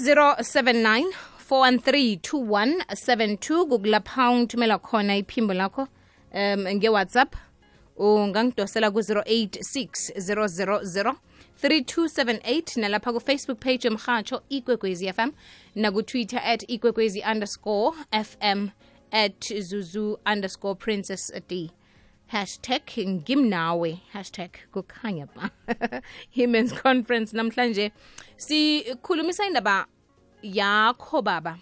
ku-079 413 pound ungithumela khona iphimbo lakho. Um ngewhatsapp ungangidosela ku-086 000 3278 nalapha kufacebook page yomhatsho ikwekwezi fm nakutwitter at ikwekwezi underscore fm at zuzu underscore princess d hashtag ngimnawe. Hashtag kukhanya ba women's conference namhlanje. Sikhulumisa indaba yakho baba.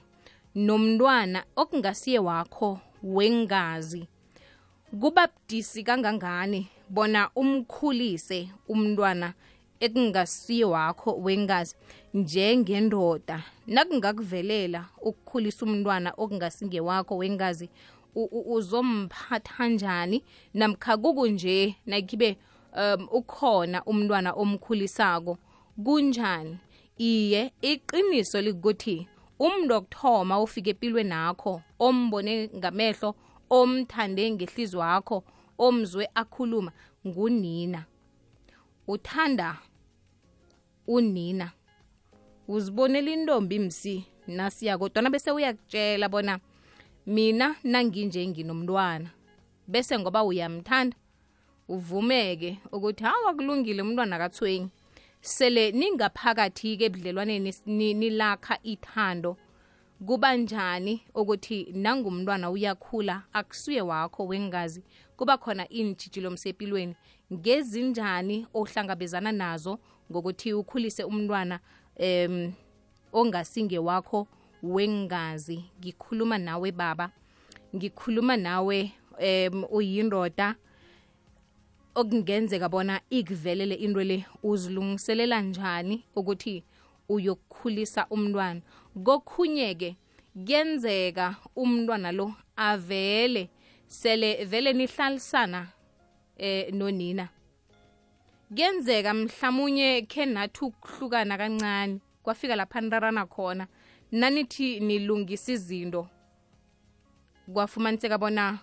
Nomntwana okungasiye wakho wengazi. Kuba budisi kangangani? Bona umkhulise umntwana ekungasiye wakho wengazi njengendoda. Nakungakuvelela ukukhulisa umntwana okungasingewakho wengazi uzomphatha njani namkha kukunje nakibe um ukhona umntwana omkhulisako kunjani? Iye iqiniso likuthi umuntu okuthoma ufike epilwe nakho ombone ngamehlo omthande ngehliziyo wakho omzwe akhuluma ngunina. Uthanda unina. Uzibonela intombi msi nasiya kodwana bese uyakutshela bona mina nanginje nginomntwana. Bese ngoba uyamthanda uvumeke ukuthi hawa kulungile umntwana kathwenyi sele ningaphakathi-ke ebudlelwaneni nilakha ithando kuba njani ukuthi nangumntwana uyakhula akusuye wakho wengazi kuba khona iintshijilo msepilweni. Ngezinjani ohlangabezana nazo ngokuthi ukhulise umntwana um ongasinge wakho wengazi ngikhuluma nawe baba ngikhuluma nawe um uyindoda okungenzeka bona ikuvelele into le uzilungiselela njani ukuthi uyokukhulisa umntwana. Kokhunye-ke kuyenzeka umntwana lo avele sele vele nihlalisana eh nonina. Kuyenzeka mhlamunye khe nathi ukuhlukana kancane kwafika lapha nirarana khona. Nanithi nilungisa izinto. Kwafumaniseka bona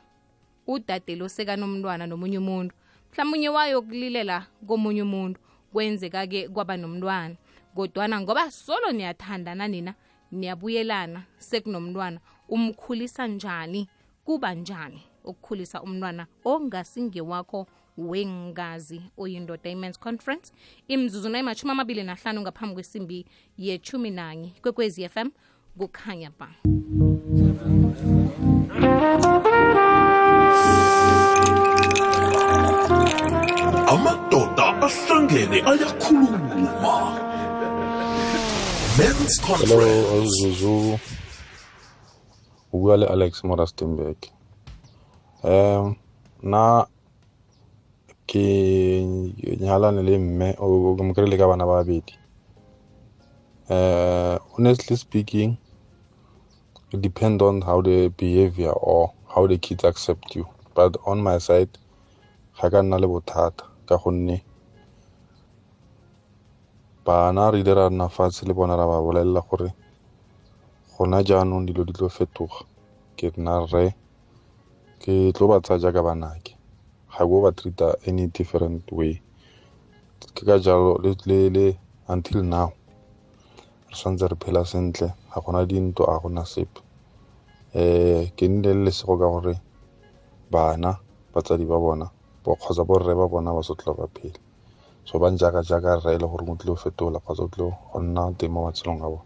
udade lo sekanomntwana nomunye umuntu mhlawumunye wayokulilela komunye umuntu kwenzeka-ke kwaba nomntwana. Kodwana ngoba solo niyathandana nina niyabuyelana sekunomntwana umkhulisa njani kuba njani ukukhulisa umntwana ongasingewakho wengazi oyindoda imens conference. Imzuzu nayimashumi amabili nahlanu ngaphambi kwesimbi yechumi nanye kwekwezi fm kukhanya ba amadoda ahlangene ayakhuluma. Men's Hello, conference Zuzu. Le Alex Morastenburg. Um, na ke nyalane le mme o mo kry-ile ka bana ba babedi. Uh, honestly speaking it depend on how the behavior or how the kids accept you. But on my side ga ka nna le bothata ka gonne bana re ile nna fatshe le bona ra ba bolelela gore gona jaanong dilo di tlo fetoga. Ke nna rre ke tlo ba tsaya jaaka banake ga bo ba treata any different way. Ke ka jalo le, le, until now re santse re phela sentle ga gona dinto a gona sepe. Um ke nne le lesego ka gore bana batsadi ba bona bo kgotsa borre ba bona ba sotla ba phela. So ba jaaka jaaka rre e le gore mo tlile go fetola kgotsa o tlile go nna teng mo matshelong a bone.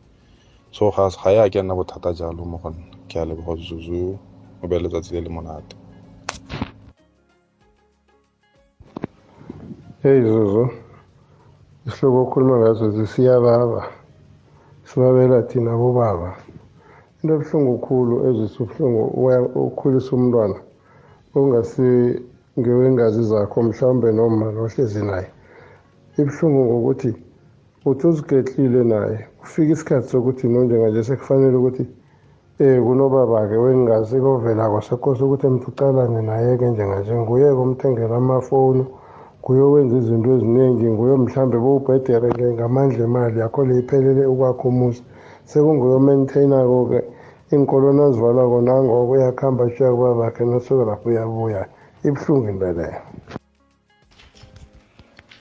So ga ya ke nna bothata jalo mo go nna. Ke a leboga zuzu. O be letsatsi le le monate Hey Zuzu, isihloko okhuluma ngaso siyababa sibabela thina bobaba. Into ebuhlungu khulu ezwisa ubuhlungu ukhulisa umntwana ongasi ngewengazi zakho mhlawumbe noma nohlezi naye. Ibuhlungu ngokuthi uthi uzigetlile naye kufika isikhathi sokuthi nonjenganje sekufanele ukuthi um kunobaba-ke wengazi kovelako sekose ukuthi mntu ucalane naye-ke njenganje nguye-ke umthengela amafowuni nguye owenza izinto eziningi nguye mhlambe bowubhedere-ke ngamandla emali yakho le iphelele ukwakho umuzi. Sekunguye omaintainako-ke iinkolo nazivalwako nangoko uyakuhamba shuya kubabakhe nasuke lapho uyabuya ibuhlungu into leyo.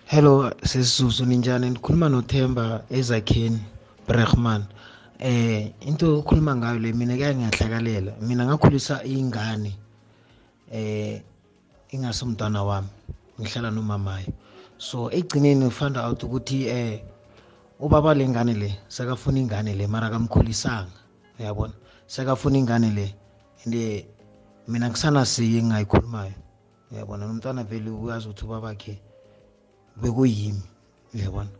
Hello sesizuzu ninjani? Ndikhuluma nothemba ezakheni brehman eh into okhuluma ngayo le mina kaya ngiyahlakalela. Mina ngakhulisa ingane eh ingasumntwana wami. Ngihlala nomamayo so egcineni find out ukuthi eh ubaba lengane le sekafuna ingane le mara kamkhulisanga uyabona? Sekafuna ingane le and mina ngisanasiye engingayikhulumayo uyabona? Nomntwana vele uyazi ukuthi ubabakhe bekuyimi uyabona?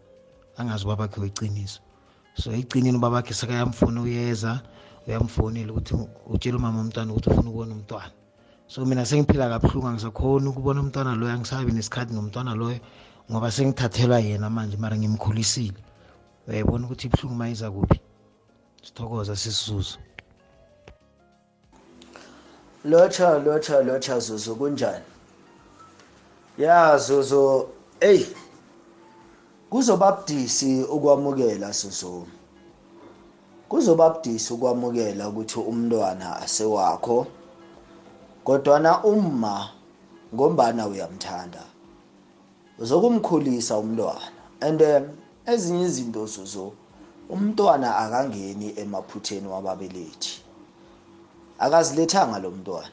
Angazi ubabakhe weciniso so egcineni ubabakhe sekayamfuna uyeza uyamfonela ukuthi utshela umama umntwana ukuthi ufuna ukubona umntwana. So mina sengiphila kabuhlungu angisakhoni ukubona umntwana loyo angisabi nesikhathi nomntwana loyo ngoba sengithathelwa yena manje mara ngimkhulisile. Uyayibona ukuthi ibuhlungu mayiza kuphi? Sithokoza sisizuzu lotsha lotsha lotsha zuzu kunjani? Ya zuzu eyi kuzoba budisi ukwamukela zuzu. Kuzoba budisi ukwamukela ukuthi umntwana asewakho. Kodwana umma ngombana uyamthanda uzokumkhulisa umntwana. And um, ezinye izinto zuzu umntwana akangeni emaphutheni wababelethi. Akazilethanga lo mntwana.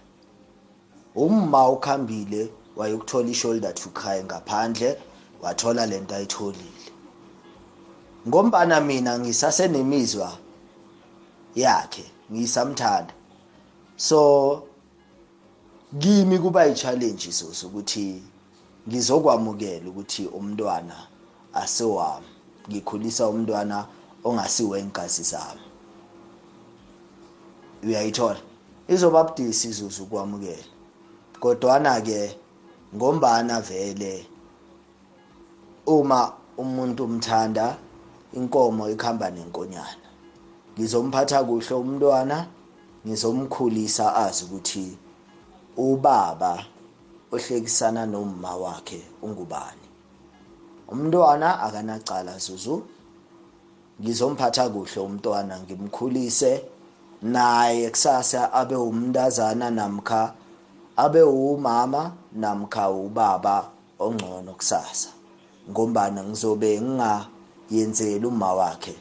Umma ukhambile wayokuthola i-shoulder to cry ngaphandle wathola lento ayitholile. Ngombana mina ngisasenemizwa yakhe ngisamthanda. So kimi kuba i-challenge soso ukuthi ngizokwamukela ukuthi umntwana asiwami ngikhulisa umntwana ongasiwe ingazi zami. Uyayithola? Izoba budisi izuzu ukwamukela kodwana ke ngombana vele uma umuntu umthanda inkomo ikhamba nenkonyana. Ngizomphatha kuhle umntwana ngizomkhulisa azi ukuthi ubaba ohlekisana nomma wakhe ungubani? Umntwana akanacala zuzu. Ngizomphatha kuhle umntwana ngimkhulise. Naye kusasa abe umntazana namkha abe umama namkha ubaba ongcono kusasa. Ngombana ngizobe ngingayenzeli uma wakhe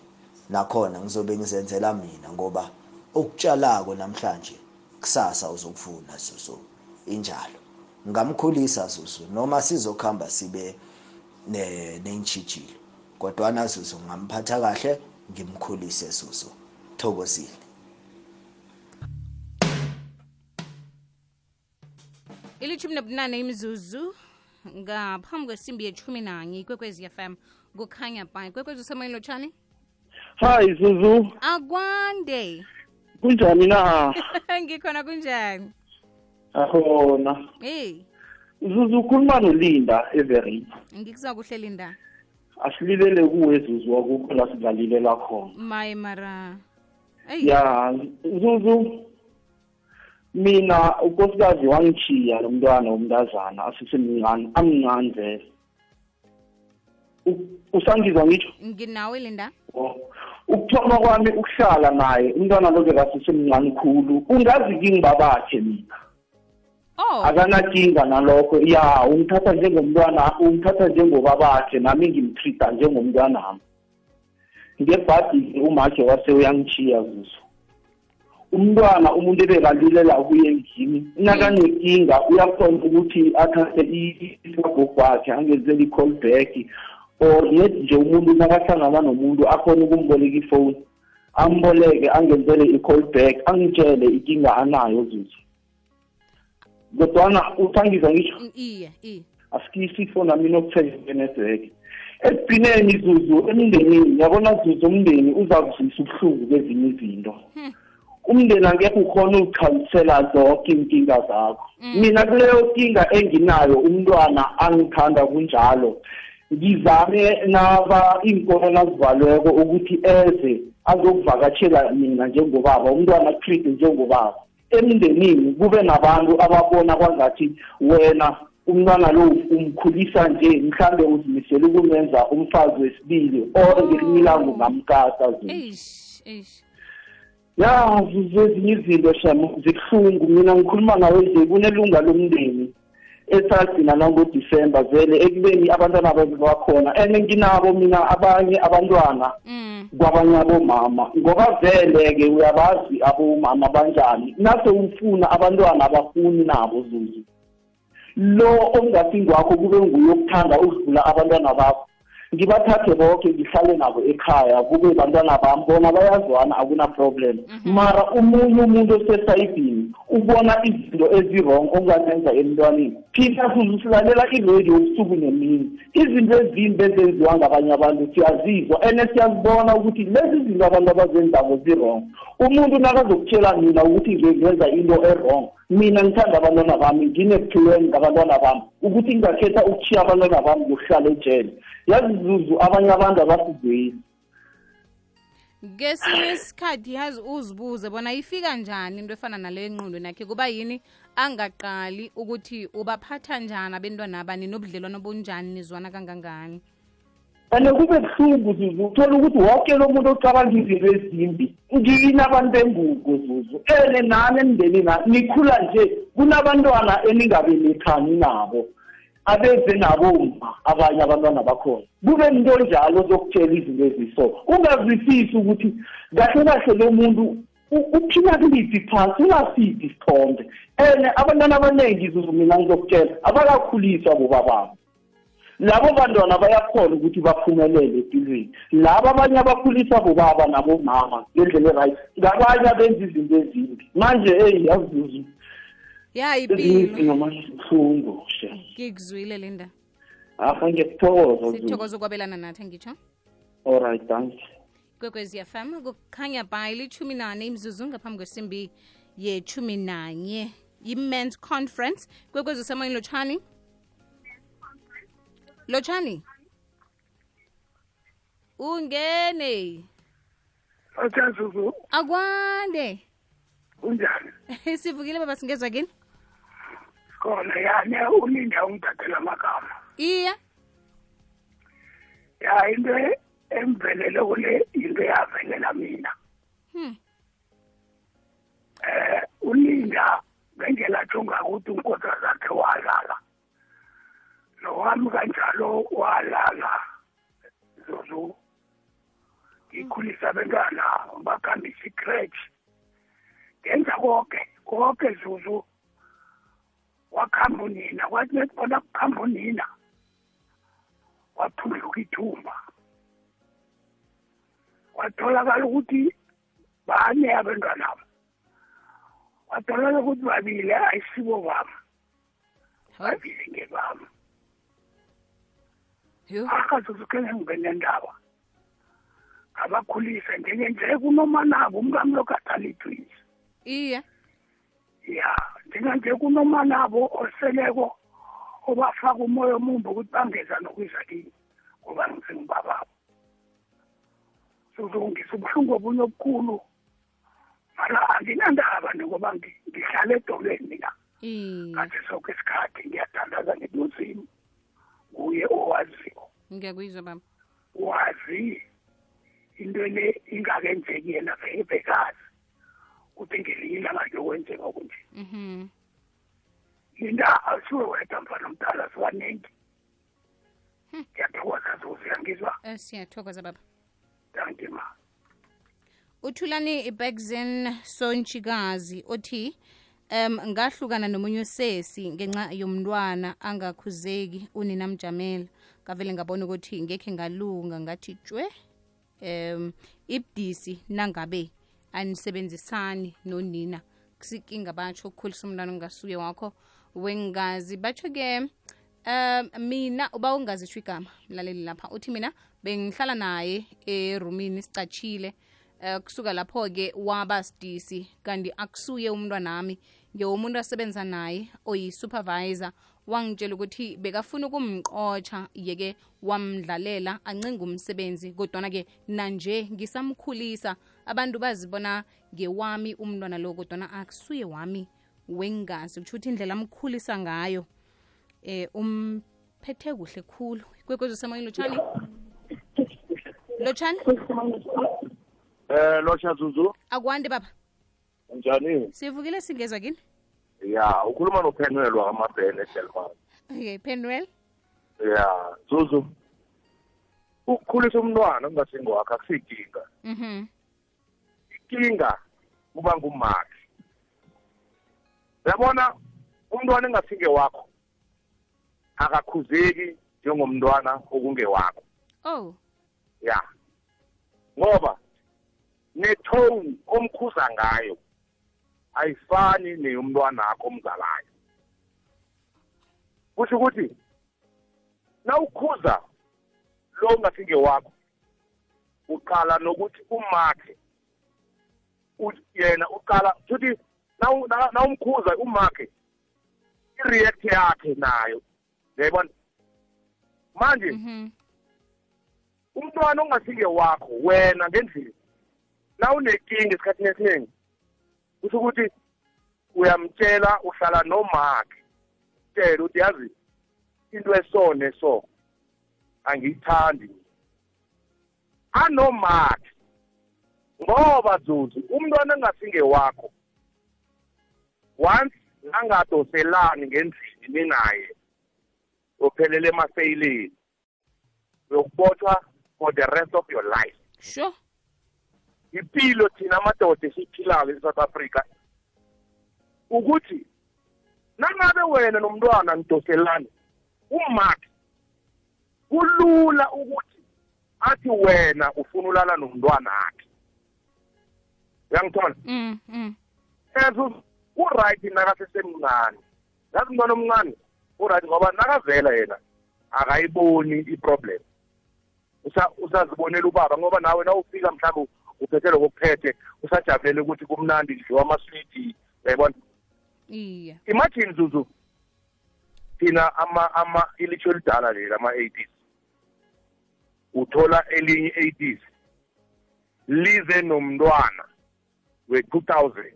nakhona ngizobe ngizenzela mina ngoba okutshalako namhlanje kusasa uzokufuna Zuzu. Injalo. Ngamkhulisa Zuzu. Noma sizokhamba sibe nentshijilo kodwana Zuzu ngamphatha kahle ngimkhulise Zuzu. Thokozile. Ilithumi nobunane imzuzu ngaphambi kwesimbi yethumi nanye ikwekwezi fm kukhanya ba ikwekwezi usemoyeni lotshani hayi zuzu. Akwande kunjani na? Ngikhona kunjani? Akhona eyi zuzu ukhuluma nolinda everin ngikuza kuhle linda. Asililele kuwe zuzu wakukho la sidlalilela khona. Maye mara. Eyi ya zuzu mina unkosikazi wangichiya lo mntwana womntazana asisemncane amncane vele. U- usangizwa ngitsho? Nginawe linda. Oh. Ukuthoma kwami ukuhlala naye umntwana lo bekasisemncane khulu ungazi kingibabakhe mina oh akanakinga nalokho ya ungithatha njengomntwana ungithatha njengobabakhe nami ngimtreata njengomntwanami ngebhadi umakhe wase uyangichiya kuzo umntwana umuntu ebekalilela kuye ngimi nakanekinga uyakhona ukuthi athathe isagogo wakhe angenzele i-call back or net nje umuntu nakahlangana nomuntu akhona ukumboleka ifoni amboleke angenzele i-call back angitshele ikinga anayo zuzu kodwana uthangiza ngisho iye iye asikisi ifoni nami inokuthenga inetwork ekugcineni zuzu emndenini yabona zuzu umndeni uzakuzwisa ubuhlungu kwezinye izinto. Umndeni angekho ukhona ukuchalisela zonke iinkinga zakho. Mina kuleyo kinga enginayo umntwana angithanda kunjalo. Ngizame naba iinkolo nazivalweko ukuthi eze azokuvakatshela mina njengobaba umntwana treat njengobaba. Emndenini kube nabantu ababona kwangathi wena umntwana lo umkhulisa nje mhlambe uzimisele ukumenza umfazi wesibili or ngelinye ilanga ungamkasa zini eish eish. Ya zezinye izinto shem zibuhlungu. Mina ngikhuluma nawe nje kunelunga lomndeni. Esagcina nangodisemba vele ekubeni abantwana bakhona. And nginabo mina abanye abantwana mm. kwabanye abomama. Ngoba vele-ke uyabazi abomama banjani. Nase ufuna abantwana abafuni nabo zuzu. Lo ongathi ngwakho kube nguye okuthanda ukudlula abantwana bakho. Ngibathathe bonke ngihlale nabo ekhaya kube bantwana bami. Bona bayazwana akuna-problem mara umunye umuntu osesayidini ubona izinto ezi-wrong ongazenza emntwaneni. Thina silalela iradio ubusuku nemini izinto ezimbi ezenziwa ngabanye abantu siyazizwa. And siyazibona ukuthi lezi zinto abantu abazenzako zi-wrong. Umuntu nakazokutshela mina ukuthi ngenza into e-wrong mina ngithanda abantwana bami ngine-plan ngabantwana bami ukuthi ngingakhetha ukuthiya abantwana bami ngokuhlala ejele. Yazi zuzu abanye abantu abasizweli. Ngesinye isikhathi yazi uzibuze bona ifika njani into efana naleyo ngqondweni yakhe kuba yini? Angaqali ukuthi ubaphatha njani abentwana abani nobudlelwano bunjani nizwana kangangani and kube buhlungu zuzu uthola ukuthi wonke lo muntu ocabanga izinto ezimbi ngini abantu bengugo zuzu ene nani emndeni na? Nikhula nje kunabantwana eningabelethani nabo abeze naboma abanye abantwana bakhona. Kube into njalo zokutshela izinto eziso. Ungazwisisi ukuthi kahle kahle lo muntu uphila kuliphi phansi ungasiphi isithombe. Ene abantwana abaningi zuzu mina ngizokutshela abakakhuliswa bobababo labo bantwana bayakhona ukuthi baphumelele empilweni. Laba abanye abakhulisa bobaba nabomama ngendlela e-right. Ngabanye abenza izinto ezimbi. Manje eyi yazuzu ya ngikuzwile linda. Aha ngiyakuthokoza sithokoza ukwabelana nathi ngitsho. Allright thank kwekwezi fm kukhanya by lichumi nane imzuzu ngaphambi kwesimbi yethumi nanye. Yi-mans conference kwekwezi usemoyeni lotshani lotshani ungene. Achazuzu akwande. Unjani? Sivukile baba singezwa kini? Khona yani ulinda ungithathela amagama. iya. Ya into emvelele kule into yavelela mina. Hmm. Eh ulinda ngendlela ajonga ukuthi unkosikazi zakhe Nowami kanjalo walala. Zuzu. Ngikhulisa abantwana bakhambisa icrèche. Ngenza konke, konke Zuzu. wakhamba unina kwathi nekubona kukhamba unina waphuluka ithumba kwatholakala ukuthi bane abantwana kwatholakala ukuthi babili ayisibo bami babili ngebami. Akazuzuke ngengibene ndaba ngabakhulisa njengenje kunomanabo umkami lokhu atalitwins iya ya njenganje kunomanabo oseleko obafaka umoya omumbi ukuthi bangeza nokwiza kini ngoba ngisengibababo sozongisa ubuhlungu obunye obukhulu. Mara anginandaba ngoba ngi- ngihlala edolweni mina ngathi sonke isikhathi ngiyathandaza ngebuzimu nguye owaziyo. Ngiyakuyizwa baba. Wazi into le ingakenzeki yena bekazi. Ukuthi ngelinye ilanga kuyokwenzeka okunje. Mhm. Linda asiwe wedwa mfana mdala sibaningi ngiyathokoza zuzu yangizwa? Eh, siyathokoza baba. Danki ma. Uthulani Bergzen Sonchikazi othi um ngahlukana nomunye usesi ngenxa yomntwana angakhuzeki unina mjamela ngavele ngabona ukuthi ngekhe ngalunga ngathi tshwe um ibdisi nangabe anisebenzisani nonina. Kusikinga batsho ukukhulisa umntwana ongasuye wakho wengazi. Batsho-ke um mina uba ungazitsho igama mlaleli lapha. Uthi mina bengihlala naye erumini sicatshile uh, kusuka lapho-ke waba sidisi kanti akusuye umntwana umntwanami ngewomuntu asebenza naye oyi-supervisor wangitshela ukuthi bekafuna ukumqotsha yeke wamdlalela ancenga umsebenzi. Kodwana-ke nanje ngisamkhulisa. Abantu bazibona ngewami umntwana lo kodwana akusuye wami wengazi kusho ukuthi indlela amkhulisa ngayo eh umphethe kuhle khulu. Kwekwezi semoyeni lotshani? Lotshani? Eh lotsha Zuzu. Akwande baba. Njani? Sivukile singezwa kini? Ya ukhuluma nophenwel wakamabhene edelmas okay penwell ya zuzu ukukhulisa umntwana kungasingwakho akusiyinkinga mhm. Inkinga kuba ngumakhi. Uyabona umntwana engasinge wakho akakhuzeki njengomntwana okungewakho. Oh. Ya ngoba netone omkhuza ngayo ayifani neyomntwana akho omzalayo. Kusho ukuthi nawukhuza lo ungasinge wakho uqala nokuthi umakhe. Yena uqala futhi na- nawumkhuza umakhe i-react yakhe nayo. Uyayibona manje mhm. umntwana ongasinge wakho wena ngendlini nawunenkinga esikhathini esiningi kusho ukuthi uyamtshela uhlala nomakhe tshela ukuthi yazi into eso neso angiyithandi anomakhe ngoba zuzu umntwana engasinge wakho once nangadoselani ngendlini ninaye uphelele emaseyileni uyokubotshwa for the rest of your life. Sure. Impilo thina amadoda esiyiphilayo e-south africa ukuthi nangabe wena nomntwana nidoselani umakhe kulula ukuthi athi wena ufuna ulala nomntwana akhe. Uyangithola mm mm. As uright nakasesemncane yazi umntwana omncane uright ngoba nakavela yena akayiboni i-problem. Usa- usazibonela ubaba ngoba nawe nawufika mhlawumbe uphethe lokuphethe usajabulele ukuthi kumnandi kudliwa amaswidi uyayibona iya imagine zuzu thina ama ama ilitsho elidala leli ama-80s uthola elinye i-80s lize nomntwana we-2000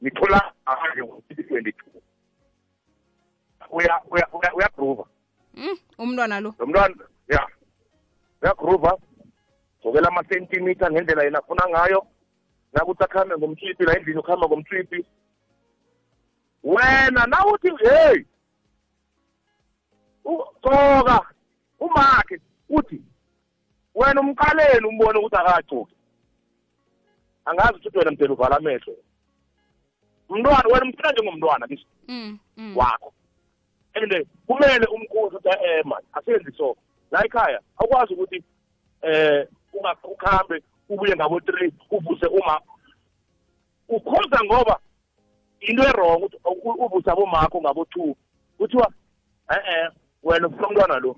nithola ngaphandle ngo-2022 uya uya uya- uyagrova mm umntwana lo. Lo mntwana ya uyagrova gcokela amasentimitha ngendlela yena afuna ngayo. Nakuthi akuhambe ngomtshipi la endlini ukuhamba ngomtshipi wena nawuthi hey! Ugcoka umakhe uthi wena umqaleni umbone ukuthi akagcoki angazi ukuthi wena mdela uvala amehlo. Mntwana wena umfuna njengomntwana kiso mm mm. Wakho. And kumele umkhuzi ukuthi eh man asenzi so. La ekhaya akwazi ukuthi eh ukhambe ubuye ngabo 3 uvuse uma. Ukhoza ngoba into u- uvuse abomakho ngabo 2 kuthiwa eh wena ufuna umntwana lo.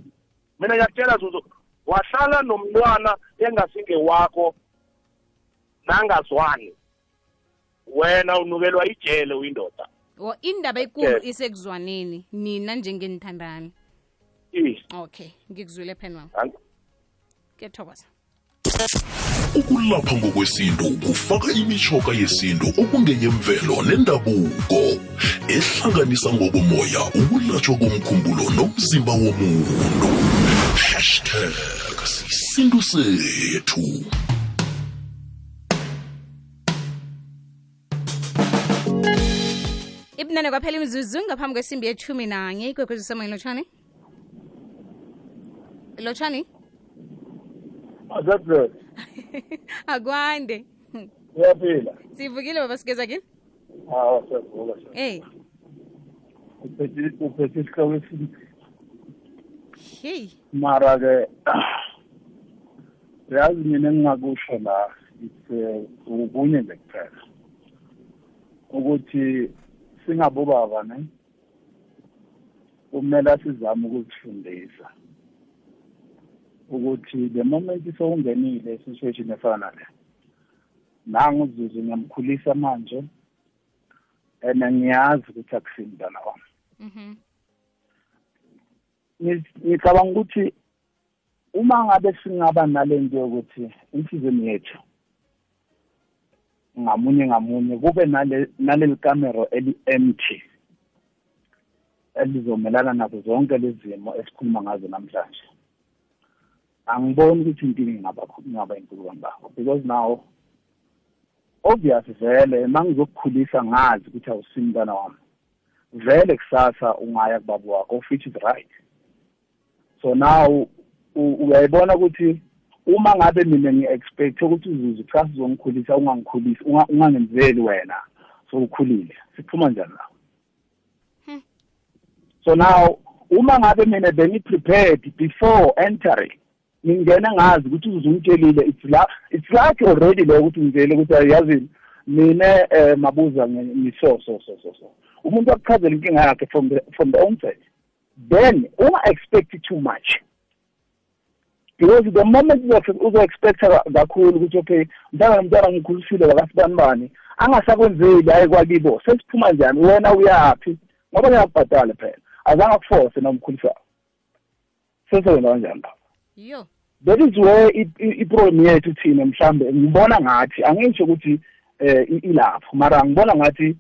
Mina ngiyakutshela zuzo wahlala nomntwana engasinge wakho nangazwani. Wena unukelwa ijele uyindoda. O indaba ekulu isekuzwaneni nina njengenithandani. Okay ngikuzwile pen wami ang- kuyathokoza ukulapha ngokwesintu kufaka imishoka yesintu okungeyemvelo nendabuko ehlanganisa ngokomoya ukulatshwa komkhumbulo nomzimba womuntu. Hashtag sisintu sethu. Ibunane kwaphela imizuzu ngaphambi kwesimbi yethumi nanye. Ikwekwezi semoyeni lotshani. Lotshani? Azabhe, akwande uyaphila. sivukile baba sigeza kini Hawa siyavuka. hey Uphethe uphethe isihloko esinye. hey Mara ke yazi mina engingakusho la it's ubunye nje kuphela. Ukuthi singabobaba ne kumele sizame ukuzifundisa ukuthi the moment sowungenile situation efana nale nangu uzuzu ngiyamkhulisa manje and ngiyazi ukuthi akusini mntana wami. Mhm. Ngi- ngicabanga ukuthi uma ngabe singaba nalento yokuthi insizweni yethu ngamunye ngamunye kube nale naleli kamero eli-empty elizomelana nazo zonke lezi zimo esikhuluma ngazo namhlanje. Angiboni ukuthi impilo ingaba ingaba inkulu kangako because now obvious vele mangizokukhulisa ngazi ukuthi awusimi mntwana wami. Vele kusasa ungaya kubaba wakho which is right. So now u- uyayibona ukuthi uma ngabe mina ngi-expect ukuthi uzuzu kusasa uzongikhulisa ungangikhulisi unga- ungangenzeli wena so ukhulile. Siphuma njani la? So now uma ngabe mina bengi-prepared before entering ngingena ngazi ukuthi uzungitshelile it's la it's like already le ukuthi ngitshele ukuthi yazini mina eh mabuza ngiso so so so so. Umuntu akuchazela inkinga yakhe from the from the onset. Then unga expect too much because the moment uzo expect kakhulu ukuthi okay mntana nomntana ngikhulisile wakasibani bani angasakwenzeli hayi kwakibo. Sesiphuma njani? Wena uyaphi? Ngoba ngiyakubhadala phela. Azange akuforce nomkhulisayo sesewenza kanjani baba yo. That is where i- i- iproblem yethu thina mhlambe ngibona ngathi angisho ukuthi eh i- ilapho mara ngibona ngathi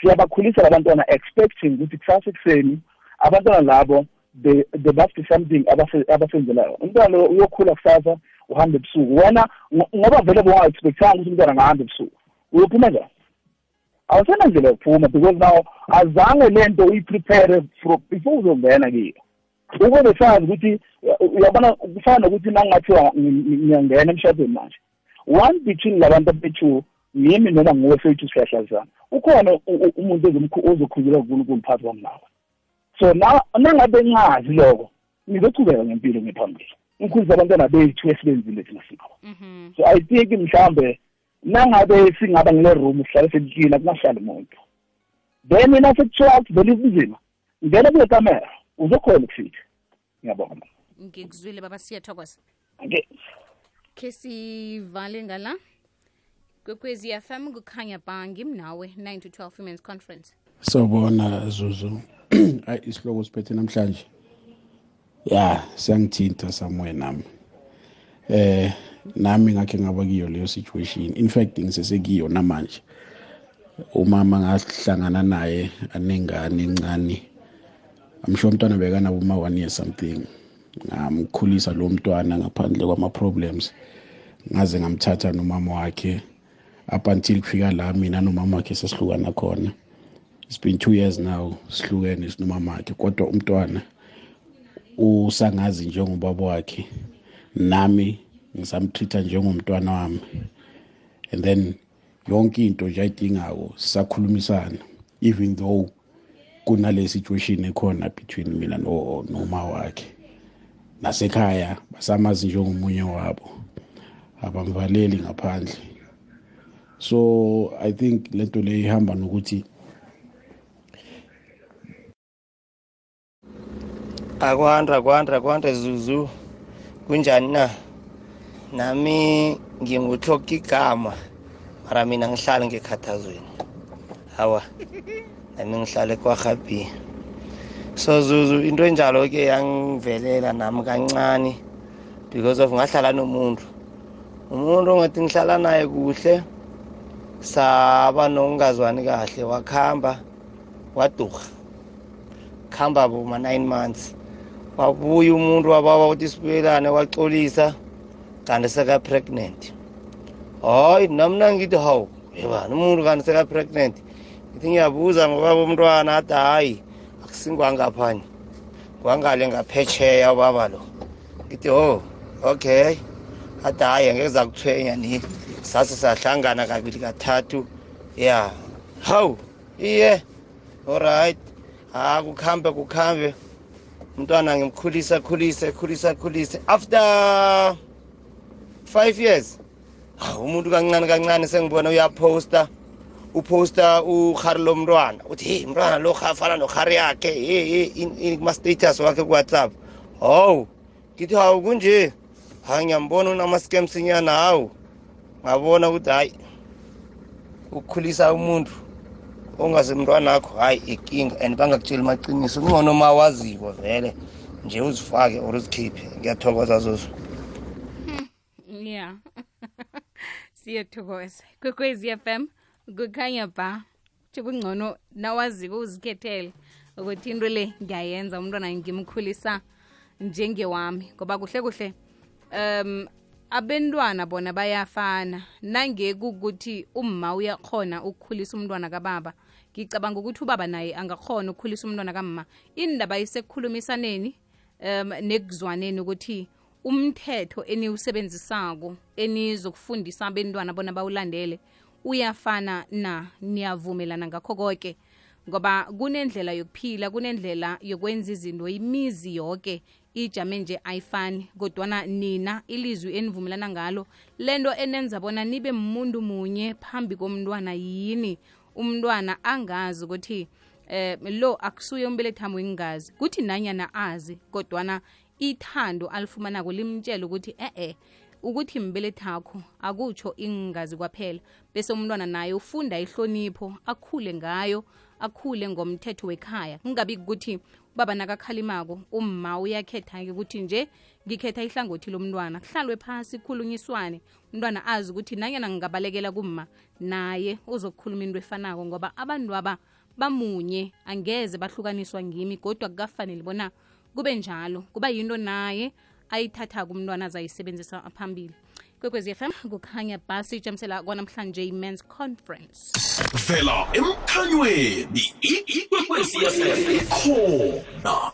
siyabakhulisa labantwana expecting ukuthi kusasa ekuseni abantwana labo they they must be something abase- abasenzelayo umntwana lo uyokhula kusasa uhambe ebusuku. Wena ngo- ngoba vele bonga-expectanga ukuthi umntwana angahamba ebusuku uyophuma njani? Awusena ndlela yokuphuma because now azange le nto uyiprepare for before uzongena kiyo. Ukube sazi ukuthi uyabona kufana nokuthi nangingathiwa ngiyangena emshadweni manje. One between labantu bethu ngimi noma nguwe fethu siyahlazana. Ukhona u- u- umuntu ozomkhu- ozokhulula kuNkulunkulu phakathi kwami nawe. So na nangabe ngazi lokho ngizochubeka ngempilo ngiphambili. Ngikhulisa abantwana bethu esibenzile thina sinabo. Mhm. So i think mhlambe nangabe singaba ngile room sihlale selihlile kungahlali umuntu. Then mina sekuthiwa ukuthi vele kunzima ngena kule kamera. Uzokhona ukufika ngiyabonga. Ngikuzwile baba siyathokoza. Okay khe sivale ngala? Kwekwezi fm kukhanya ba ngimnawe 9 to 12 women's conference. Sawubona zuzu. Ayi isihloko siphethe namhlanje. Ya siyangithinta somewhere nami. Eh nami ngakhe ngaba kiyo leyo situation. In fact ngisesekuyo namanje. Umama ngahlangana naye anengane encane. Amsho umntwana bekanabo uma one year something ngamkhulisa lo mntwana ngaphandle kwama-problems ngaze ngamthatha nomama wakhe up until kufika la mina nomama wakhe sesihlukana khona. It's been two years now sihlukene sinomama wakhe kodwa umntwana usangazi njengobaba wakhe. Nami ngisamtreat-a njengomntwana wami. And then yonke into nje ayidingako sisakhulumisana even though kunale situation ekhona between mina no- noma wakhe. Nasekhaya basamazi njengomunye wabo abamvaleli ngaphandle. So i think lento le ihamba nokuthi akwanda kwanda kwanda zuzu. Kunjani na? Nami ngingutloka igama mara mina ngihlala ngekhathazweni. Hawa. Nami ngihlale kwahabi so zuzu into enjalo-ke yangivelela nami kancane because of ngahlala nomuntu. Umuntu ongathi ngihlala naye kuhle saba nokungazwani kahle wakhamba wadurha khamba boma nine months. Wabuya umuntu wabawa ukuthi sibuyelane waxolisa kanti seka-pregnant. Hayi nami nangithi hawu yebani umuntu kanti seka-pregnant? Ngithi ngiyabuza ngobaba umntwana athi hayi akusingwangaphanye kwangale ngaphetsheya ubaba lo. Ngithi ho okay. Athi hayi angeke zakuthwenya ni sase sahlangana kabili kathathu. Ya hawu iye alright ha kukhambe kukhambe. Umntwana ngimkhulisa khulise khulisa khulise. After five years hawu umuntu kancane kancane sengibona uyaphosta uposta uhari lomntwana uthi hey mntwana lo afana nohari yakhe hey kuma-status wakhe ku-whatsapp. Hawu ngithi hawu kunje? Hayi ngiyambona unama-scamsinyana hawu. Ngabona ukuthi hayi ukukhulisa umuntu ongazi mntwana akho hayi ikinga and bangakutsheli maciniso kungcono ma waziko vele nje uzifake or uzikhiphe. Ngiyathokoza zozo yeah. Siyathokoza. Kwekwezi fm kukhanya ba kungcono nawaziko uzikhethele ukuthi into le ngiyayenza umntwana ngimkhulisa njengewami. Ngoba kuhle kuhle um abentwana bona bayafana. Nange ukuthi umma uyakhona ukukhulisa umntwana kababa ngicabanga ukuthi ubaba naye angakhona ukukhulisa umntwana kamma. Indaba isekukhulumisaneni um nekuzwaneni ukuthi umthetho eniwusebenzisako enizokufundisa abentwana bona bawulandele uyafana na niyavumelana ngakho konke. Ngoba kunendlela yokuphila kunendlela yokwenza izinto imizi yonke ijame nje ayifani. Kodwana nina ilizwi enivumelana ngalo lento enenza bona nibe muntu munye phambi komntwana yini? Umntwana angazi ukuthi eh lo akusuye umbelethami wengazi kuthi nanyana azi kodwana ithando alifumanako limtshela ukuthi eh-eh ukuthi mbelethakho akutsho ingazi kwaphela bese umntwana naye ufunda ihlonipho akhule ngayo akhule ngomthetho wekhaya. Kungabi ukuthi ubaba nakakhalimako umma uyakhetha-ke ukuthi nje ngikhetha ihlangothi lomntwana kuhlalwe phasi khulunyiswane umntwana azi ukuthi nanyana ngingabalekela kumma naye uzokukhuluma into efanako ngoba abantu aba bamunye angeze bahlukaniswa ngimi kodwa kukafanele bona kube njalo kuba yinto naye ayithathaka umntwana azayisebenzisa phambili kwekwezi fm kukhanya basi ijamisela kwanamhlanje i-mans conference vela emkhanyweni ikwekwezi fm khona